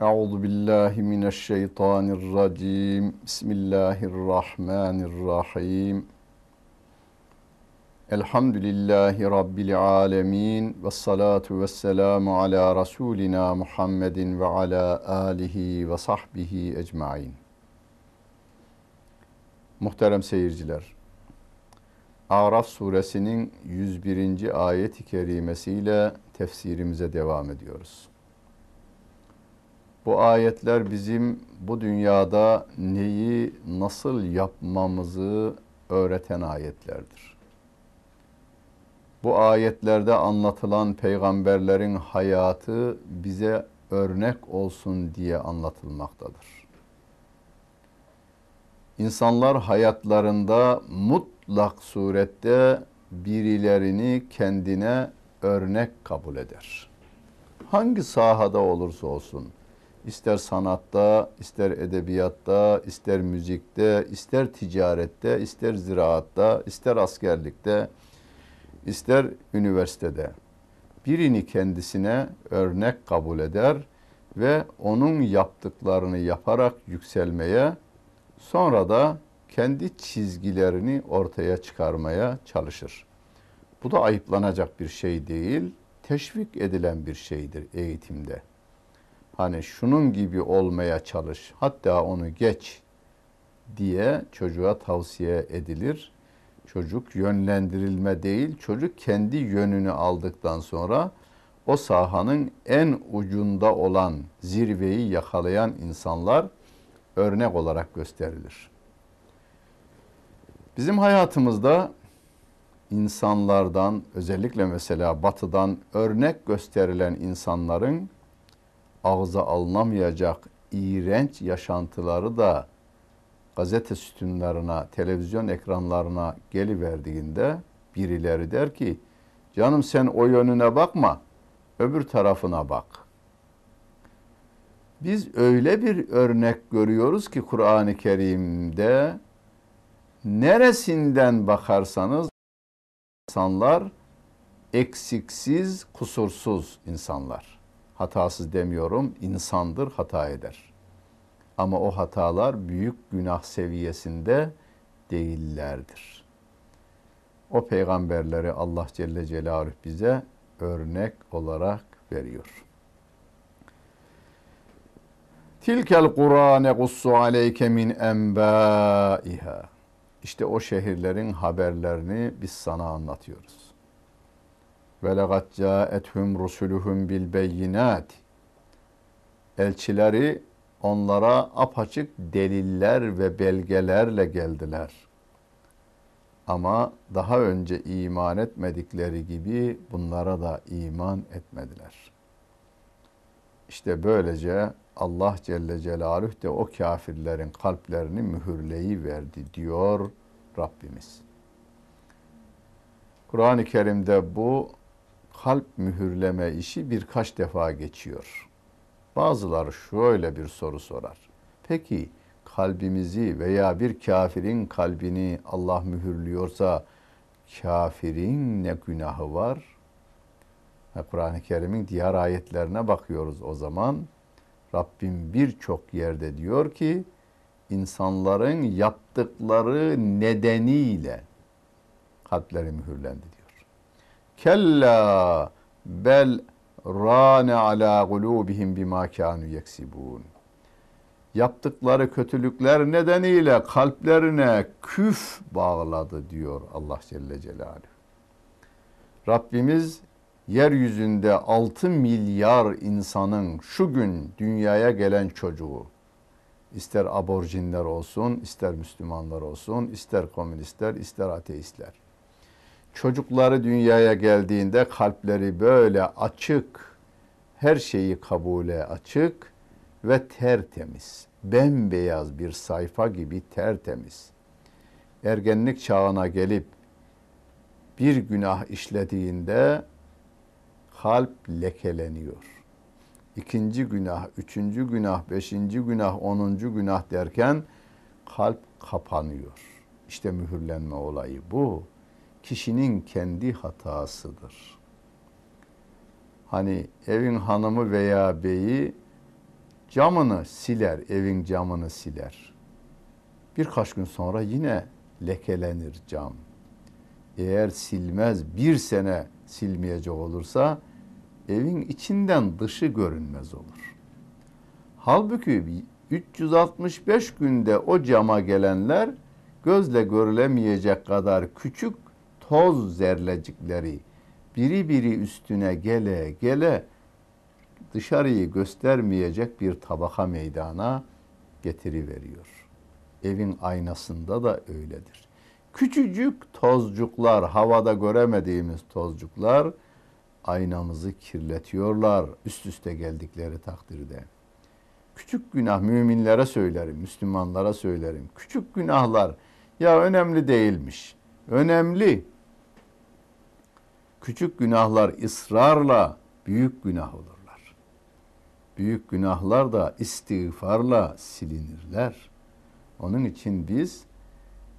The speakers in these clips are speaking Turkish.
Euzu billahi mineşşeytanirracim. Bismillahirrahmanirrahim. Elhamdülillahi Rabbil alemin. Ve salatu ve selamu ala Resulina Muhammedin ve ala alihi ve sahbihi ecmain. Muhterem seyirciler, Araf suresinin 101. ayet-i kerimesiyle tefsirimize devam ediyoruz. Bu ayetler bizim bu dünyada neyi nasıl yapmamızı öğreten ayetlerdir. Bu ayetlerde anlatılan peygamberlerin hayatı bize örnek olsun diye anlatılmaktadır. İnsanlar hayatlarında mutlak surette birilerini kendine örnek kabul eder. Hangi sahada olursa olsun, ister sanatta, ister edebiyatta, ister müzikte, ister ticarette, ister ziraatta, ister askerlikte, ister üniversitede birini kendisine örnek kabul eder ve onun yaptıklarını yaparak yükselmeye, sonra da kendi çizgilerini ortaya çıkarmaya çalışır. Bu da ayıplanacak bir şey değil, teşvik edilen bir şeydir eğitimde. Hani şunun gibi olmaya çalış, hatta onu geç diye çocuğa tavsiye edilir. Çocuk yönlendirilme değil, çocuk kendi yönünü aldıktan sonra o sahanın en ucunda olan zirveyi yakalayan insanlar örnek olarak gösterilir. Bizim hayatımızda insanlardan özellikle mesela batıdan örnek gösterilen insanların ağza alınamayacak iğrenç yaşantıları da gazete sütunlarına, televizyon ekranlarına geliverdiğinde birileri der ki canım sen o yönüne bakma öbür tarafına bak. Biz öyle bir örnek görüyoruz ki Kur'an-ı Kerim'de neresinden bakarsanız insanlar eksiksiz, kusursuz insanlar. Hatasız demiyorum, insandır, hata eder. Ama o hatalar büyük günah seviyesinde değillerdir. O peygamberleri Allah Celle Celaluhu bize örnek olarak veriyor. Tilkel Kur'ane gussu aleyke min enbâiha. İşte o şehirlerin haberlerini biz sana anlatıyoruz. Ve legat câethum rusuluhum bil beyinat. Elçileri onlara apaçık deliller ve belgelerle geldiler. Ama daha önce iman etmedikleri gibi bunlara da iman etmediler. İşte böylece Allah Celle Celaluhu de o kafirlerin kalplerini mühürleyi verdi diyor Rabbimiz. Kur'an-ı Kerim'de bu kalp mühürleme işi birkaç defa geçiyor. Bazıları şöyle bir soru sorar. Peki kalbimizi veya bir kafirin kalbini Allah mühürlüyorsa kafirin ne günahı var? Kur'an-ı Kerim'in diğer ayetlerine bakıyoruz o zaman. Rabbim birçok yerde diyor ki insanların yaptıkları nedeniyle kalpleri mühürlendi. Kella bel rane ala gulubihim bima kanu yeksibun. Yaptıkları kötülükler nedeniyle kalplerine küf bağladı diyor Allah Celle Celaluhu. Rabbimiz yeryüzünde 6 milyar insanın şu gün dünyaya gelen çocuğu ister aborjinler olsun, ister Müslümanlar olsun, ister komünistler, ister ateistler. Çocukları dünyaya geldiğinde kalpleri böyle açık, her şeyi kabule açık ve tertemiz. Bembeyaz bir sayfa gibi tertemiz. Ergenlik çağına gelip bir günah işlediğinde kalp lekeleniyor. İkinci günah, üçüncü günah, beşinci günah, onuncu günah derken kalp kapanıyor. İşte mühürlenme olayı bu. Kişinin kendi hatasıdır. Hani evin hanımı veya beyi camını siler, evin camını siler. Birkaç gün sonra yine lekelenir cam. Eğer silmez bir sene silmeyecek olursa evin içinden dışı görünmez olur. Halbuki 365 günde o cama gelenler gözle görülemeyecek kadar küçük toz zerlecikleri biri biri üstüne gele gele dışarıyı göstermeyecek bir tabaka meydana getiriveriyor. Evin aynasında da öyledir. Küçücük tozcuklar, havada göremediğimiz tozcuklar aynamızı kirletiyorlar üst üste geldikleri takdirde. Küçük günah müminlere söylerim, Müslümanlara söylerim. Küçük günahlar ya önemli değilmiş. Önemli. Küçük günahlar ısrarla büyük günah olurlar. Büyük günahlar da istiğfarla silinirler. Onun için biz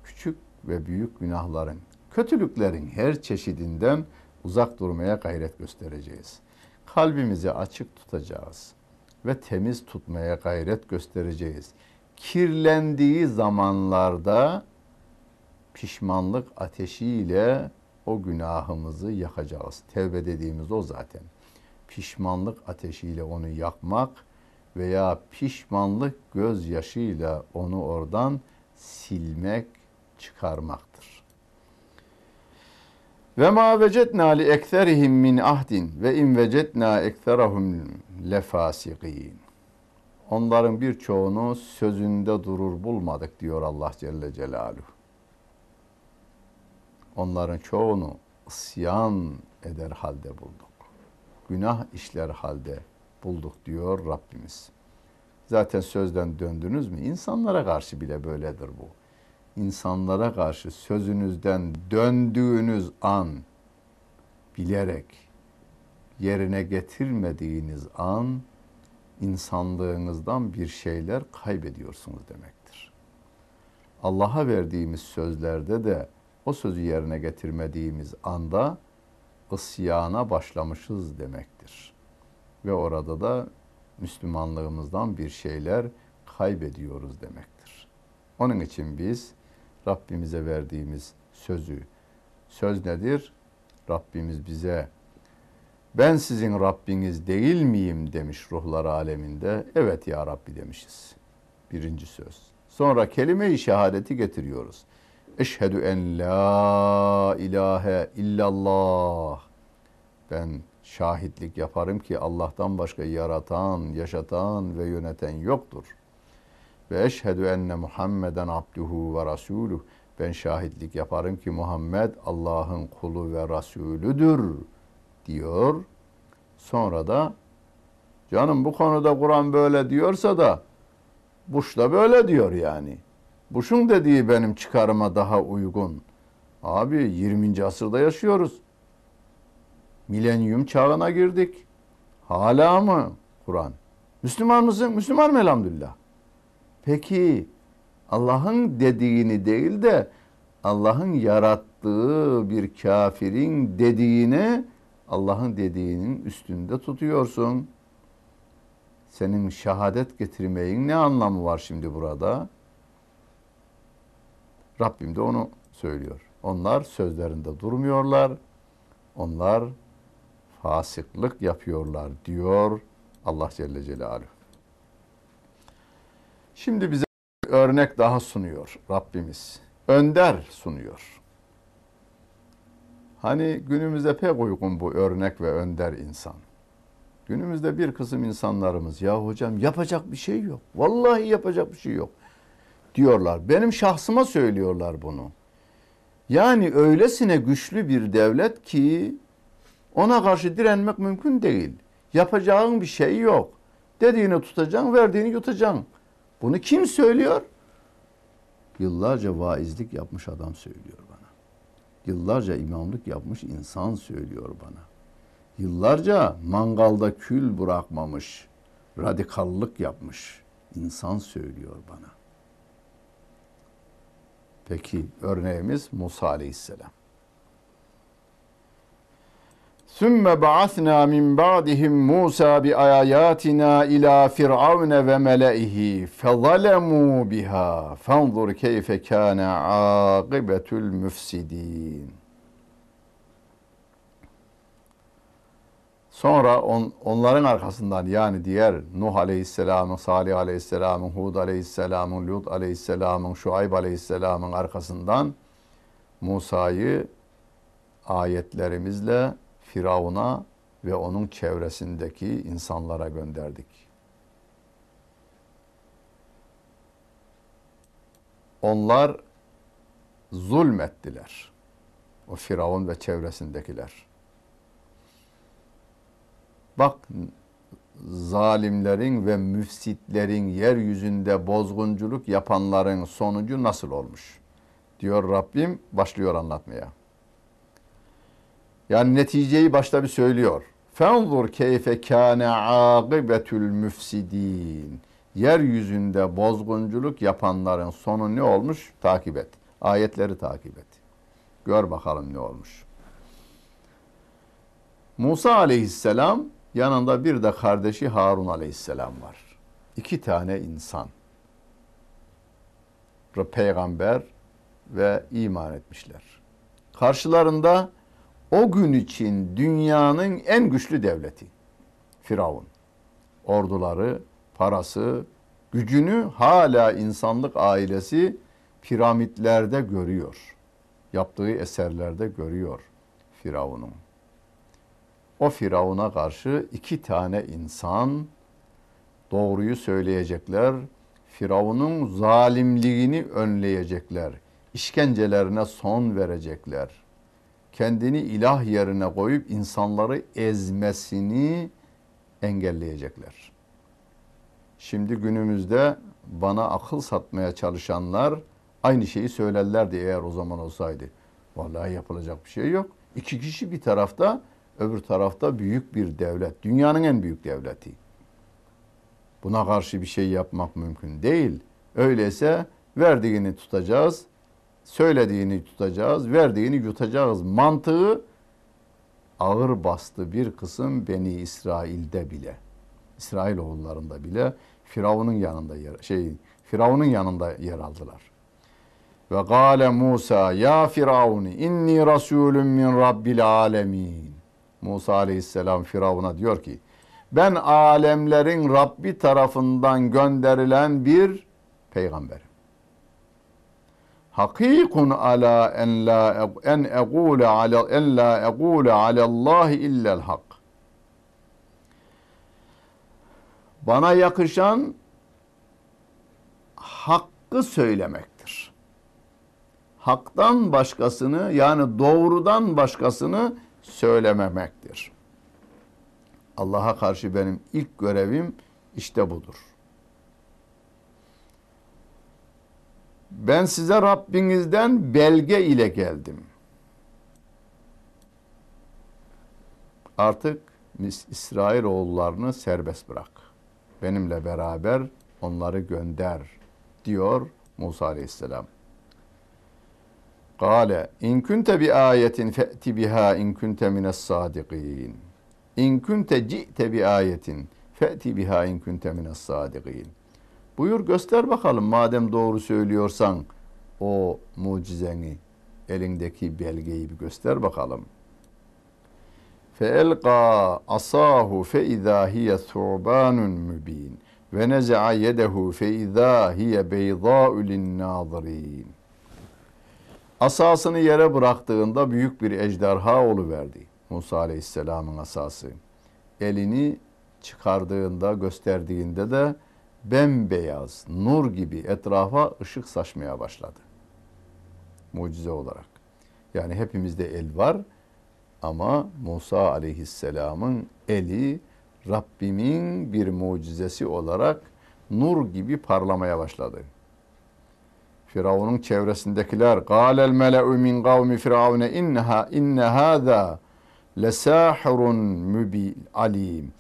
küçük ve büyük günahların, kötülüklerin her çeşidinden uzak durmaya gayret göstereceğiz. Kalbimizi açık tutacağız ve temiz tutmaya gayret göstereceğiz. Kirlendiği zamanlarda pişmanlık ateşiyle o günahımızı yakacağız. Tevbe dediğimiz o zaten. Pişmanlık ateşiyle onu yakmak veya pişmanlık gözyaşıyla onu oradan silmek, çıkarmaktır. Ve ma vecetna li ekserihim min ahdin ve in vecetna ekserahum lefasikin. Onların birçoğunu sözünde durur bulmadık diyor Allah Celle Celaluhu. Onların çoğunu isyan eder halde bulduk. Günah işler halde bulduk diyor Rabbimiz. Zaten sözden döndünüz mü? İnsanlara karşı bile böyledir bu. İnsanlara karşı sözünüzden döndüğünüz an bilerek yerine getirmediğiniz an insanlığınızdan bir şeyler kaybediyorsunuz demektir. Allah'a verdiğimiz sözlerde de o sözü yerine getirmediğimiz anda isyana başlamışız demektir. Ve orada da Müslümanlığımızdan bir şeyler kaybediyoruz demektir. Onun için biz Rabbimize verdiğimiz sözü, söz nedir? Rabbimiz bize ben sizin Rabbiniz değil miyim demiş ruhlar aleminde. Evet ya Rabbi demişiz. Birinci söz. Sonra kelime-i şehadeti getiriyoruz. Eşhedü en la ilahe illallah. Ben şahitlik yaparım ki Allah'tan başka yaratan, yaşatan ve yöneten yoktur. Ve eşhedü enne Muhammeden abduhu ve rasuluh. Ben şahitlik yaparım ki Muhammed Allah'ın kulu ve Resulüdür diyor. Sonra da canım bu konuda Kur'an böyle diyorsa da Bush da böyle diyor yani. Bush'un dediği benim çıkarıma daha uygun. Abi 20. asırda yaşıyoruz. Milenyum çağına girdik. Hala mı Kur'an? Müslüman mısın? Müslüman mı elhamdülillah? Peki Allah'ın dediğini değil de Allah'ın yarattığı bir kafirin dediğini Allah'ın dediğinin üstünde tutuyorsun. Senin şehadet getirmeyin ne anlamı var şimdi burada? Rabbim de onu söylüyor. Onlar sözlerinde durmuyorlar. Onlar fasıklık yapıyorlar diyor Allah Celle Celaluhu. Şimdi bize örnek daha sunuyor Rabbimiz. Önder sunuyor. Hani günümüzde pek uygun bu örnek ve önder insan. Günümüzde bir kısım insanlarımız ya hocam yapacak bir şey yok. Vallahi yapacak bir şey yok diyorlar. Benim şahsıma söylüyorlar bunu. Yani öylesine güçlü bir devlet ki ona karşı direnmek mümkün değil. Yapacağın bir şey yok. Dediğini tutacaksın, verdiğini yutacaksın. Bunu kim söylüyor? Yıllarca vaizlik yapmış adam söylüyor bana. Yıllarca imamlık yapmış insan söylüyor bana. Yıllarca mangalda kül bırakmamış, radikallık yapmış insan söylüyor bana. Peki örneğimiz Musa Aleyhisselam. Sümme ba'athna min ba'dihim Musa bi ayatina ila firavun ve melaihi fezalemu biha fanzur keyfe kana akibetul müfsidin. Sonra on, onların arkasından yani diğer Nuh Aleyhisselam'ın, Salih Aleyhisselam'ın, Hud Aleyhisselam'ın, Lut Aleyhisselam'ın, Şuayb Aleyhisselam'ın arkasından Musa'yı ayetlerimizle Firavun'a ve onun çevresindeki insanlara gönderdik. Onlar zulmettiler. O Firavun ve çevresindekiler. Bak zalimlerin ve müfsitlerin yeryüzünde bozgunculuk yapanların sonucu nasıl olmuş? Diyor Rabbim başlıyor anlatmaya. Yani neticeyi başta bir söylüyor. Fenzur keyfe kâne âgıbetül müfsidîn. Yeryüzünde bozgunculuk yapanların sonu ne olmuş? Takip et. Ayetleri takip et. Gör bakalım ne olmuş. Musa aleyhisselam yanında bir de kardeşi Harun aleyhisselam var. İki tane insan. Peygamber ve iman etmişler. Karşılarında o gün için dünyanın en güçlü devleti Firavun. Orduları, parası, gücünü hala insanlık ailesi piramitlerde görüyor. Yaptığı eserlerde görüyor Firavun'un. O Firavun'a karşı iki tane insan doğruyu söyleyecekler. Firavun'un zalimliğini önleyecekler. İşkencelerine son verecekler kendini ilah yerine koyup insanları ezmesini engelleyecekler. Şimdi günümüzde bana akıl satmaya çalışanlar aynı şeyi söylerlerdi eğer o zaman olsaydı. Vallahi yapılacak bir şey yok. İki kişi bir tarafta, öbür tarafta büyük bir devlet. Dünyanın en büyük devleti. Buna karşı bir şey yapmak mümkün değil. Öyleyse verdiğini tutacağız, söylediğini tutacağız, verdiğini yutacağız mantığı ağır bastı bir kısım Beni İsrail'de bile. İsrail oğullarında bile Firavun'un yanında yer, şey Firavun'un yanında yer aldılar. Ve gâle Musa ya Firavun inni rasulun min rabbil alemin. Musa aleyhisselam Firavun'a diyor ki ben alemlerin Rabbi tarafından gönderilen bir peygamberim hakikun ala en la en egule ala en la egule ala Allah illa'l hak. Bana yakışan hakkı söylemektir. Haktan başkasını yani doğrudan başkasını söylememektir. Allah'a karşı benim ilk görevim işte budur. ben size Rabbinizden belge ile geldim. Artık İsrail oğullarını serbest bırak. Benimle beraber onları gönder diyor Musa aleyhisselam. Kale in kunte bi ayetin fe'ti biha in kunte mines sadikin. İn kunte ci'te bi ayetin fe'ti biha in kunte mines sadikin. Buyur göster bakalım madem doğru söylüyorsan o mucizeni, elindeki belgeyi bir göster bakalım. فَاَلْقَى asahu فَاِذَا هِيَ ثُعْبَانٌ مُب۪ينٌ وَنَزَعَ يَدَهُ فَاِذَا هِيَ بَيْضَاءُ لِلنَّاظِرِينَ Asasını yere bıraktığında büyük bir ejderha verdi. Musa Aleyhisselam'ın asası. Elini çıkardığında, gösterdiğinde de bembeyaz, nur gibi etrafa ışık saçmaya başladı. Mucize olarak. Yani hepimizde el var ama Musa aleyhisselamın eli Rabbimin bir mucizesi olarak nur gibi parlamaya başladı. Firavun'un çevresindekiler galel mele'u min kavmi firavune inneha inne hâzâ lesâhirun mübi alim.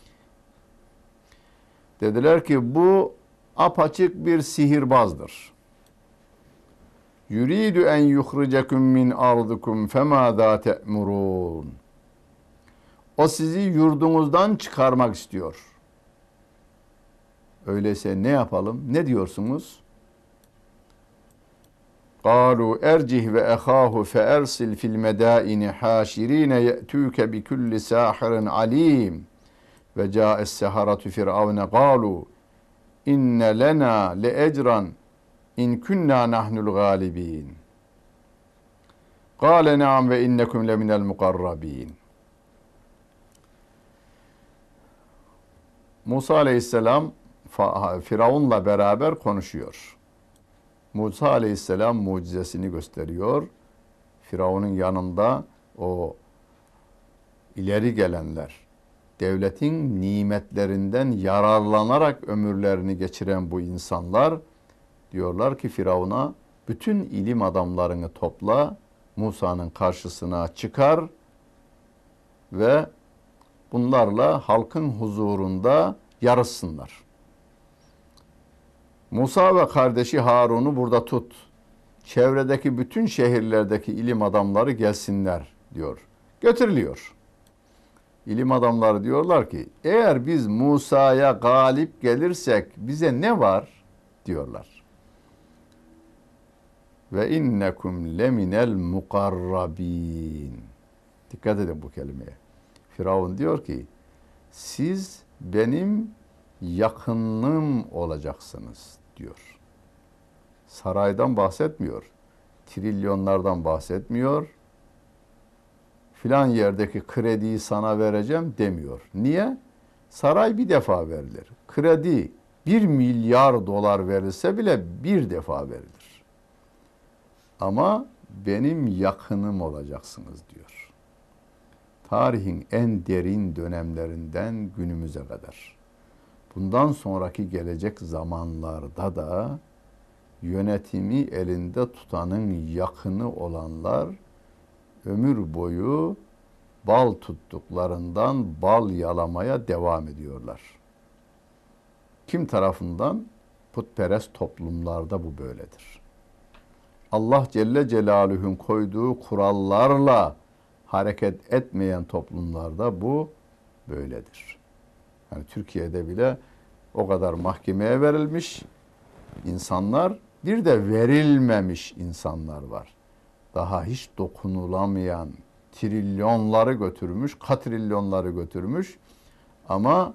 Dediler ki bu apaçık bir sihirbazdır. Yuridu en yuhricekum min ardikum femâzâ te'murûn. O sizi yurdunuzdan çıkarmak istiyor. Öyleyse ne yapalım? Ne diyorsunuz? Kalu ercih ve ehahu fe ersil fil medaini haşirine ye'tüke bi kulli sahirin alim. Ve ca'es seharatu firavne kalu inne lena le ecran in kunna nahnul galibin. Kale naam ve innekum le minel mukarrabin. Musa aleyhisselam Firavun'la beraber konuşuyor. Musa Aleyhisselam mucizesini gösteriyor. Firavun'un yanında o ileri gelenler, devletin nimetlerinden yararlanarak ömürlerini geçiren bu insanlar diyorlar ki Firavun'a bütün ilim adamlarını topla, Musa'nın karşısına çıkar ve bunlarla halkın huzurunda yarışsınlar. Musa ve kardeşi Harun'u burada tut. Çevredeki bütün şehirlerdeki ilim adamları gelsinler diyor. Götürülüyor. İlim adamları diyorlar ki eğer biz Musa'ya galip gelirsek bize ne var diyorlar. Ve innekum leminel mukarrabin. Dikkat edin bu kelimeye. Firavun diyor ki siz benim yakınlığım olacaksınız diyor. Saraydan bahsetmiyor. Trilyonlardan bahsetmiyor. Filan yerdeki krediyi sana vereceğim demiyor. Niye? Saray bir defa verilir. Kredi bir milyar dolar verilse bile bir defa verilir. Ama benim yakınım olacaksınız diyor. Tarihin en derin dönemlerinden günümüze kadar bundan sonraki gelecek zamanlarda da yönetimi elinde tutanın yakını olanlar ömür boyu bal tuttuklarından bal yalamaya devam ediyorlar. Kim tarafından? Putperest toplumlarda bu böyledir. Allah Celle Celaluhu'nun koyduğu kurallarla hareket etmeyen toplumlarda bu böyledir. Yani Türkiye'de bile o kadar mahkemeye verilmiş insanlar, bir de verilmemiş insanlar var. Daha hiç dokunulamayan trilyonları götürmüş, katrilyonları götürmüş ama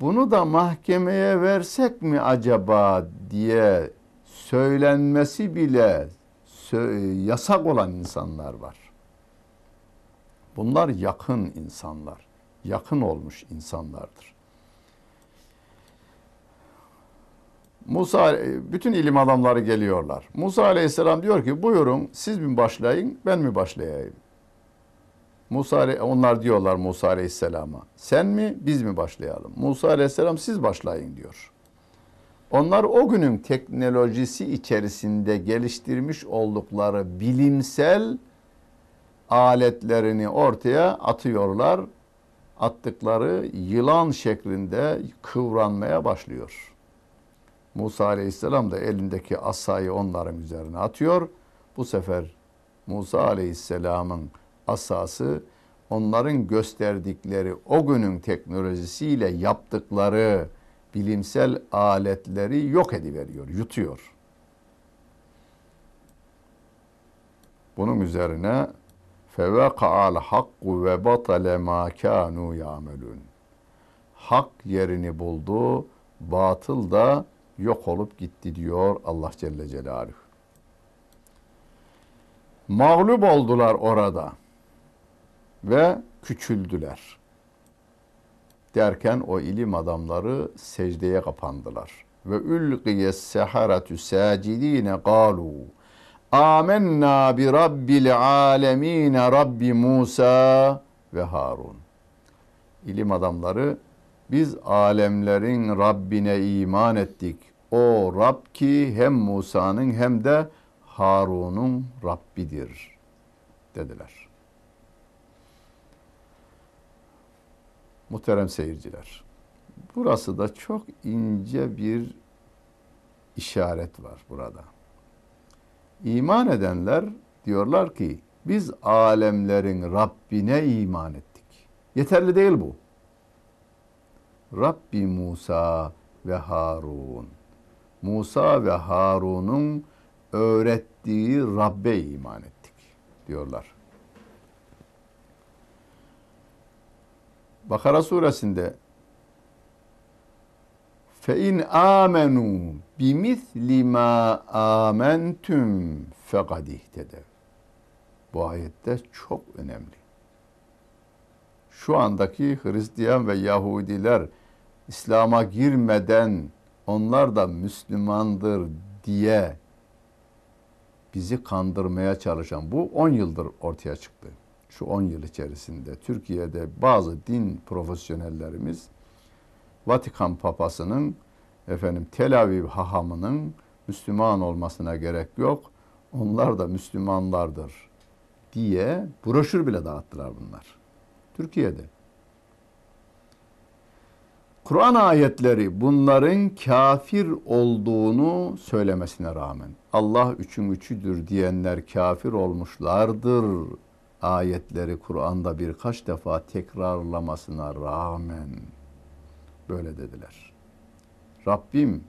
bunu da mahkemeye versek mi acaba diye söylenmesi bile yasak olan insanlar var. Bunlar yakın insanlar yakın olmuş insanlardır. Musa bütün ilim adamları geliyorlar. Musa Aleyhisselam diyor ki buyurun siz mi başlayın ben mi başlayayım? Musa onlar diyorlar Musa Aleyhisselam'a. Sen mi biz mi başlayalım? Musa Aleyhisselam siz başlayın diyor. Onlar o günün teknolojisi içerisinde geliştirmiş oldukları bilimsel aletlerini ortaya atıyorlar attıkları yılan şeklinde kıvranmaya başlıyor. Musa Aleyhisselam da elindeki asayı onların üzerine atıyor. Bu sefer Musa Aleyhisselam'ın asası onların gösterdikleri o günün teknolojisiyle yaptıkları bilimsel aletleri yok ediveriyor, yutuyor. Bunun üzerine hakku ve batale ma kanu ya'melun. Hak yerini buldu, batıl da yok olup gitti diyor Allah Celle Celaluhu. Mağlup oldular orada ve küçüldüler. Derken o ilim adamları secdeye kapandılar. Ve ülqiye seharatü sacidine galu Amenna bi rabbil alemin Rabbi Musa ve Harun. İlim adamları biz alemlerin Rabbine iman ettik. O Rab ki hem Musa'nın hem de Harun'un Rabbidir dediler. Muhterem seyirciler. Burası da çok ince bir işaret var burada. İman edenler diyorlar ki biz alemlerin Rabbine iman ettik. Yeterli değil bu. Rabbi Musa ve Harun. Musa ve Harun'un öğrettiği Rabbe iman ettik diyorlar. Bakara suresinde fe in amenu bimisli ma amentum fekad ihtedev. Bu ayette çok önemli. Şu andaki Hristiyan ve Yahudiler İslam'a girmeden onlar da Müslümandır diye bizi kandırmaya çalışan bu 10 yıldır ortaya çıktı. Şu 10 yıl içerisinde Türkiye'de bazı din profesyonellerimiz Vatikan papasının efendim Tel Aviv hahamının Müslüman olmasına gerek yok. Onlar da Müslümanlardır diye broşür bile dağıttılar bunlar. Türkiye'de. Kur'an ayetleri bunların kafir olduğunu söylemesine rağmen Allah üçün üçüdür diyenler kafir olmuşlardır ayetleri Kur'an'da birkaç defa tekrarlamasına rağmen böyle dediler. Rabbim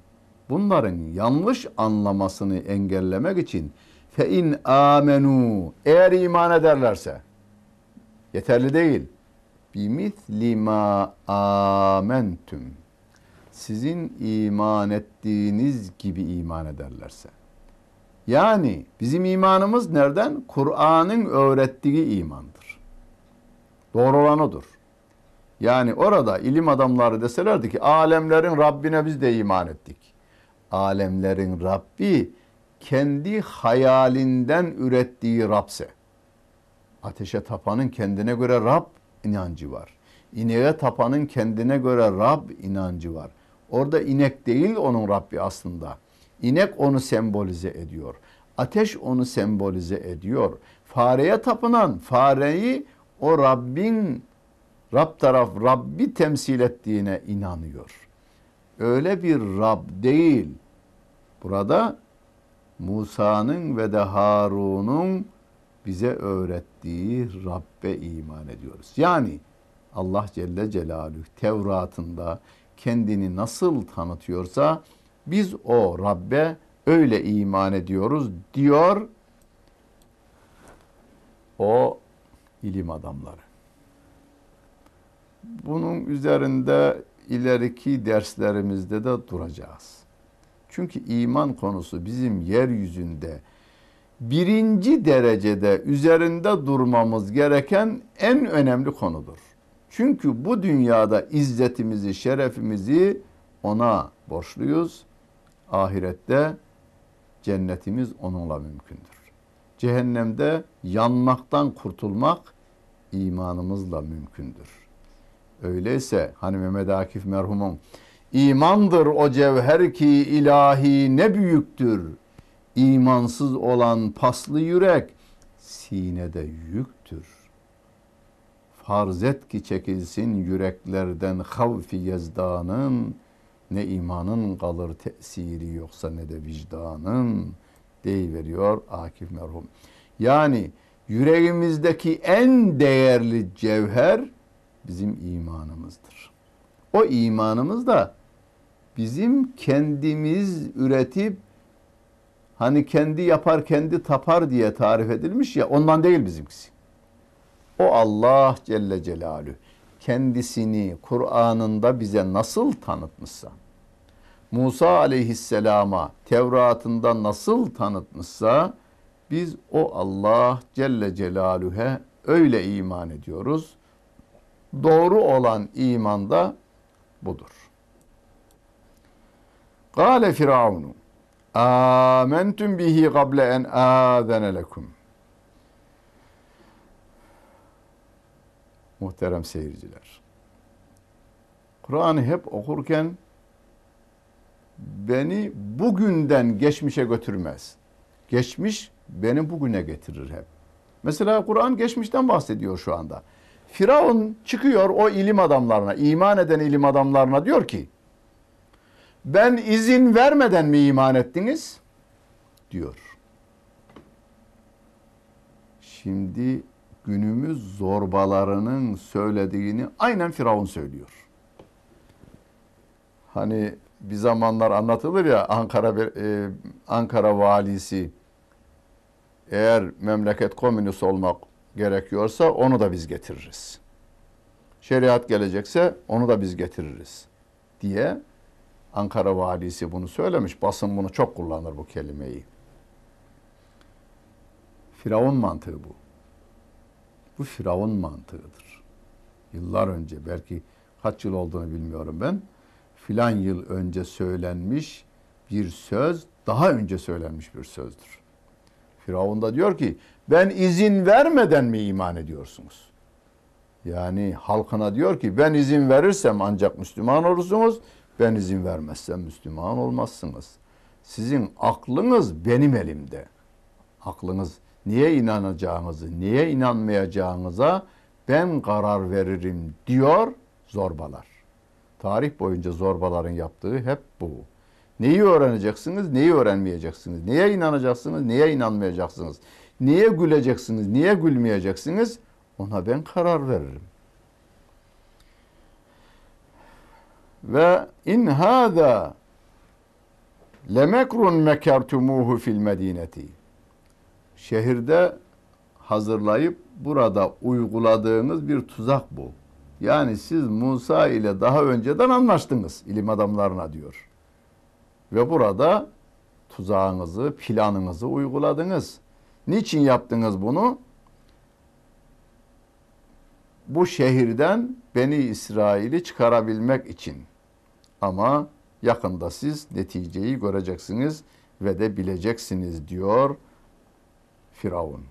bunların yanlış anlamasını engellemek için fe in amenu eğer iman ederlerse yeterli değil bimisli ma amentum sizin iman ettiğiniz gibi iman ederlerse. Yani bizim imanımız nereden? Kur'an'ın öğrettiği imandır. Doğru olan odur. Yani orada ilim adamları deselerdi ki alemlerin Rabbine biz de iman ettik. Alemlerin Rabbi kendi hayalinden ürettiği Rabse. Ateşe tapanın kendine göre Rab inancı var. İneğe tapanın kendine göre Rab inancı var. Orada inek değil onun Rabbi aslında. İnek onu sembolize ediyor. Ateş onu sembolize ediyor. Fareye tapınan fareyi o Rabbin Rab taraf Rabbi temsil ettiğine inanıyor. Öyle bir Rab değil. Burada Musa'nın ve de Harun'un bize öğrettiği Rabbe iman ediyoruz. Yani Allah Celle Celaluhu Tevrat'ında kendini nasıl tanıtıyorsa biz o Rabbe öyle iman ediyoruz diyor o ilim adamları. Bunun üzerinde ileriki derslerimizde de duracağız. Çünkü iman konusu bizim yeryüzünde birinci derecede üzerinde durmamız gereken en önemli konudur. Çünkü bu dünyada izzetimizi, şerefimizi ona borçluyuz. Ahirette cennetimiz onunla mümkündür. Cehennemde yanmaktan kurtulmak imanımızla mümkündür. Öyleyse hani Mehmet Akif merhumun imandır o cevher ki ilahi ne büyüktür. İmansız olan paslı yürek sinede yüktür. Farz et ki çekilsin yüreklerden havfi yezdanın, ne imanın kalır tesiri yoksa ne de vicdanın veriyor Akif merhum. Yani yüreğimizdeki en değerli cevher bizim imanımızdır. O imanımız da bizim kendimiz üretip hani kendi yapar kendi tapar diye tarif edilmiş ya ondan değil bizimkisi. O Allah Celle Celaluhu kendisini Kur'an'ında bize nasıl tanıtmışsa, Musa aleyhisselama Tevrat'ında nasıl tanıtmışsa, biz o Allah Celle Celaluhu'ya öyle iman ediyoruz. Doğru olan iman da budur. Kale Firavunu Amentum bihi kable en âzene lekum. Muhterem seyirciler. Kur'an'ı hep okurken beni bugünden geçmişe götürmez. Geçmiş beni bugüne getirir hep. Mesela Kur'an geçmişten bahsediyor şu anda. Firavun çıkıyor o ilim adamlarına, iman eden ilim adamlarına diyor ki, ben izin vermeden mi iman ettiniz? diyor. Şimdi günümüz zorbalarının söylediğini aynen Firavun söylüyor. Hani bir zamanlar anlatılır ya Ankara e, Ankara valisi eğer memleket komünist olmak gerekiyorsa onu da biz getiririz. Şeriat gelecekse onu da biz getiririz diye Ankara valisi bunu söylemiş. Basın bunu çok kullanır bu kelimeyi. Firavun mantığı bu. Bu Firavun mantığıdır. Yıllar önce belki kaç yıl olduğunu bilmiyorum ben. Filan yıl önce söylenmiş bir söz daha önce söylenmiş bir sözdür. Firavun da diyor ki ben izin vermeden mi iman ediyorsunuz? Yani halkına diyor ki ben izin verirsem ancak Müslüman olursunuz. Ben izin vermezsem Müslüman olmazsınız. Sizin aklınız benim elimde. Aklınız niye inanacağınızı, niye inanmayacağınıza ben karar veririm diyor zorbalar. Tarih boyunca zorbaların yaptığı hep bu. Neyi öğreneceksiniz, neyi öğrenmeyeceksiniz? Neye inanacaksınız, neye inanmayacaksınız? Niye güleceksiniz, niye gülmeyeceksiniz? Ona ben karar veririm. Ve in hâzâ lemekrun mekertumuhu fil medineti. Şehirde hazırlayıp burada uyguladığınız bir tuzak bu. Yani siz Musa ile daha önceden anlaştınız ilim adamlarına diyor. Ve burada tuzağınızı, planınızı uyguladınız. Niçin yaptınız bunu? Bu şehirden Beni İsrail'i çıkarabilmek için. Ama yakında siz neticeyi göreceksiniz ve de bileceksiniz diyor Firavun.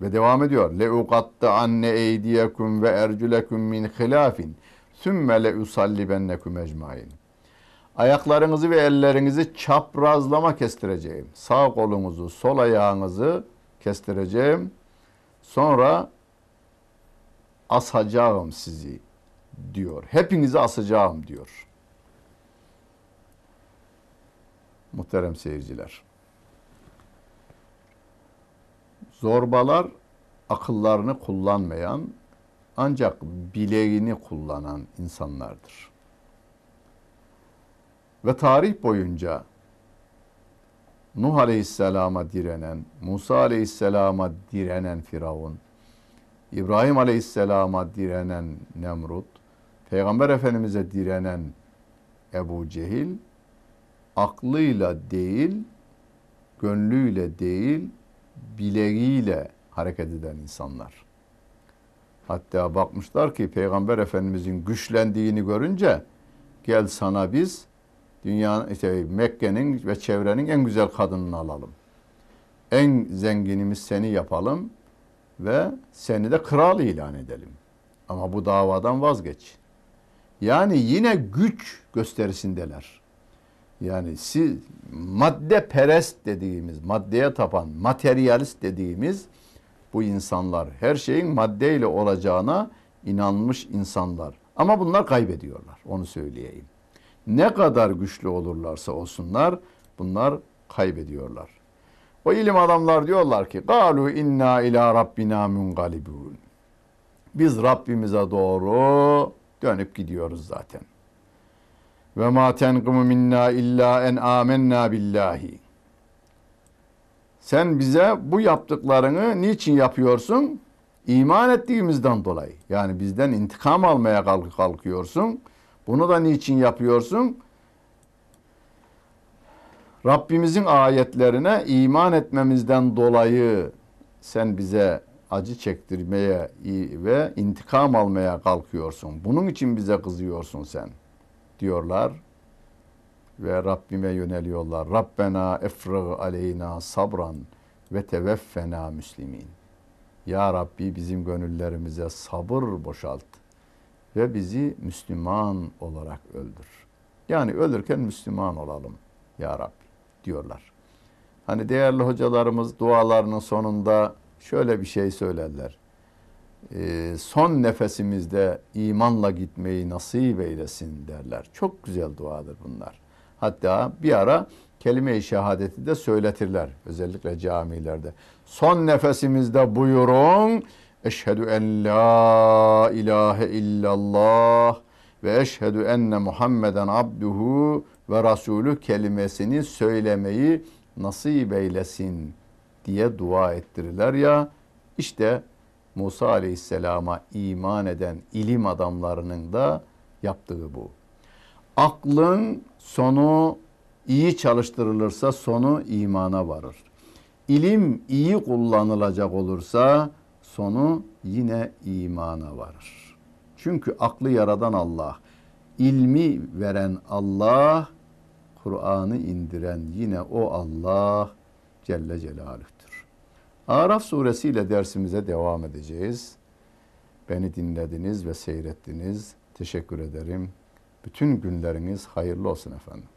Ve devam ediyor. Le uqatta anne eydiyekum ve erculekum min hilafin. Sümme le usallibennekum ecmain. Ayaklarınızı ve ellerinizi çaprazlama kestireceğim. Sağ kolunuzu, sol ayağınızı kestireceğim. Sonra asacağım sizi diyor. Hepinizi asacağım diyor. Muhterem seyirciler. Zorbalar akıllarını kullanmayan ancak bileğini kullanan insanlardır. Ve tarih boyunca Nuh Aleyhisselam'a direnen, Musa Aleyhisselam'a direnen Firavun, İbrahim Aleyhisselam'a direnen Nemrut, Peygamber Efendimiz'e direnen Ebu Cehil, aklıyla değil, gönlüyle değil, bileğiyle hareket eden insanlar. Hatta bakmışlar ki Peygamber Efendimizin güçlendiğini görünce gel sana biz dünya işte Mekke'nin ve çevrenin en güzel kadınını alalım. En zenginimiz seni yapalım ve seni de kral ilan edelim. Ama bu davadan vazgeç. Yani yine güç gösterisindeler. Yani siz madde perest dediğimiz, maddeye tapan, materyalist dediğimiz bu insanlar her şeyin maddeyle olacağına inanmış insanlar. Ama bunlar kaybediyorlar. Onu söyleyeyim. Ne kadar güçlü olurlarsa olsunlar bunlar kaybediyorlar. O ilim adamlar diyorlar ki galu inna ila rabbina mungalibun. Biz Rabbimize doğru dönüp gidiyoruz zaten. Ve ma tenqimu minna illa en amennâ billahi. Sen bize bu yaptıklarını niçin yapıyorsun? İman ettiğimizden dolayı. Yani bizden intikam almaya kalkıyorsun. Bunu da niçin yapıyorsun? Rabbimizin ayetlerine iman etmemizden dolayı sen bize acı çektirmeye ve intikam almaya kalkıyorsun. Bunun için bize kızıyorsun sen diyorlar ve Rabbime yöneliyorlar. Rabbena efrıg aleyna sabran ve teveffena müslimin. Ya Rabbi bizim gönüllerimize sabır boşalt ve bizi Müslüman olarak öldür. Yani ölürken Müslüman olalım ya Rabbi diyorlar. Hani değerli hocalarımız dualarının sonunda şöyle bir şey söylerler. E, son nefesimizde imanla gitmeyi nasip eylesin derler. Çok güzel duadır bunlar. Hatta bir ara kelime-i şehadeti de söyletirler. Özellikle camilerde. Son nefesimizde buyurun Eşhedü en la ilahe illallah ve eşhedü enne Muhammeden abduhu ve rasulü kelimesini söylemeyi nasip eylesin diye dua ettirirler ya. İşte Musa Aleyhisselam'a iman eden ilim adamlarının da yaptığı bu. Aklın sonu iyi çalıştırılırsa sonu imana varır. İlim iyi kullanılacak olursa sonu yine imana varır. Çünkü aklı yaradan Allah, ilmi veren Allah, Kur'an'ı indiren yine o Allah Celle Celaluh'tür. Araf suresiyle dersimize devam edeceğiz. Beni dinlediniz ve seyrettiniz. Teşekkür ederim. Bütün günleriniz hayırlı olsun efendim.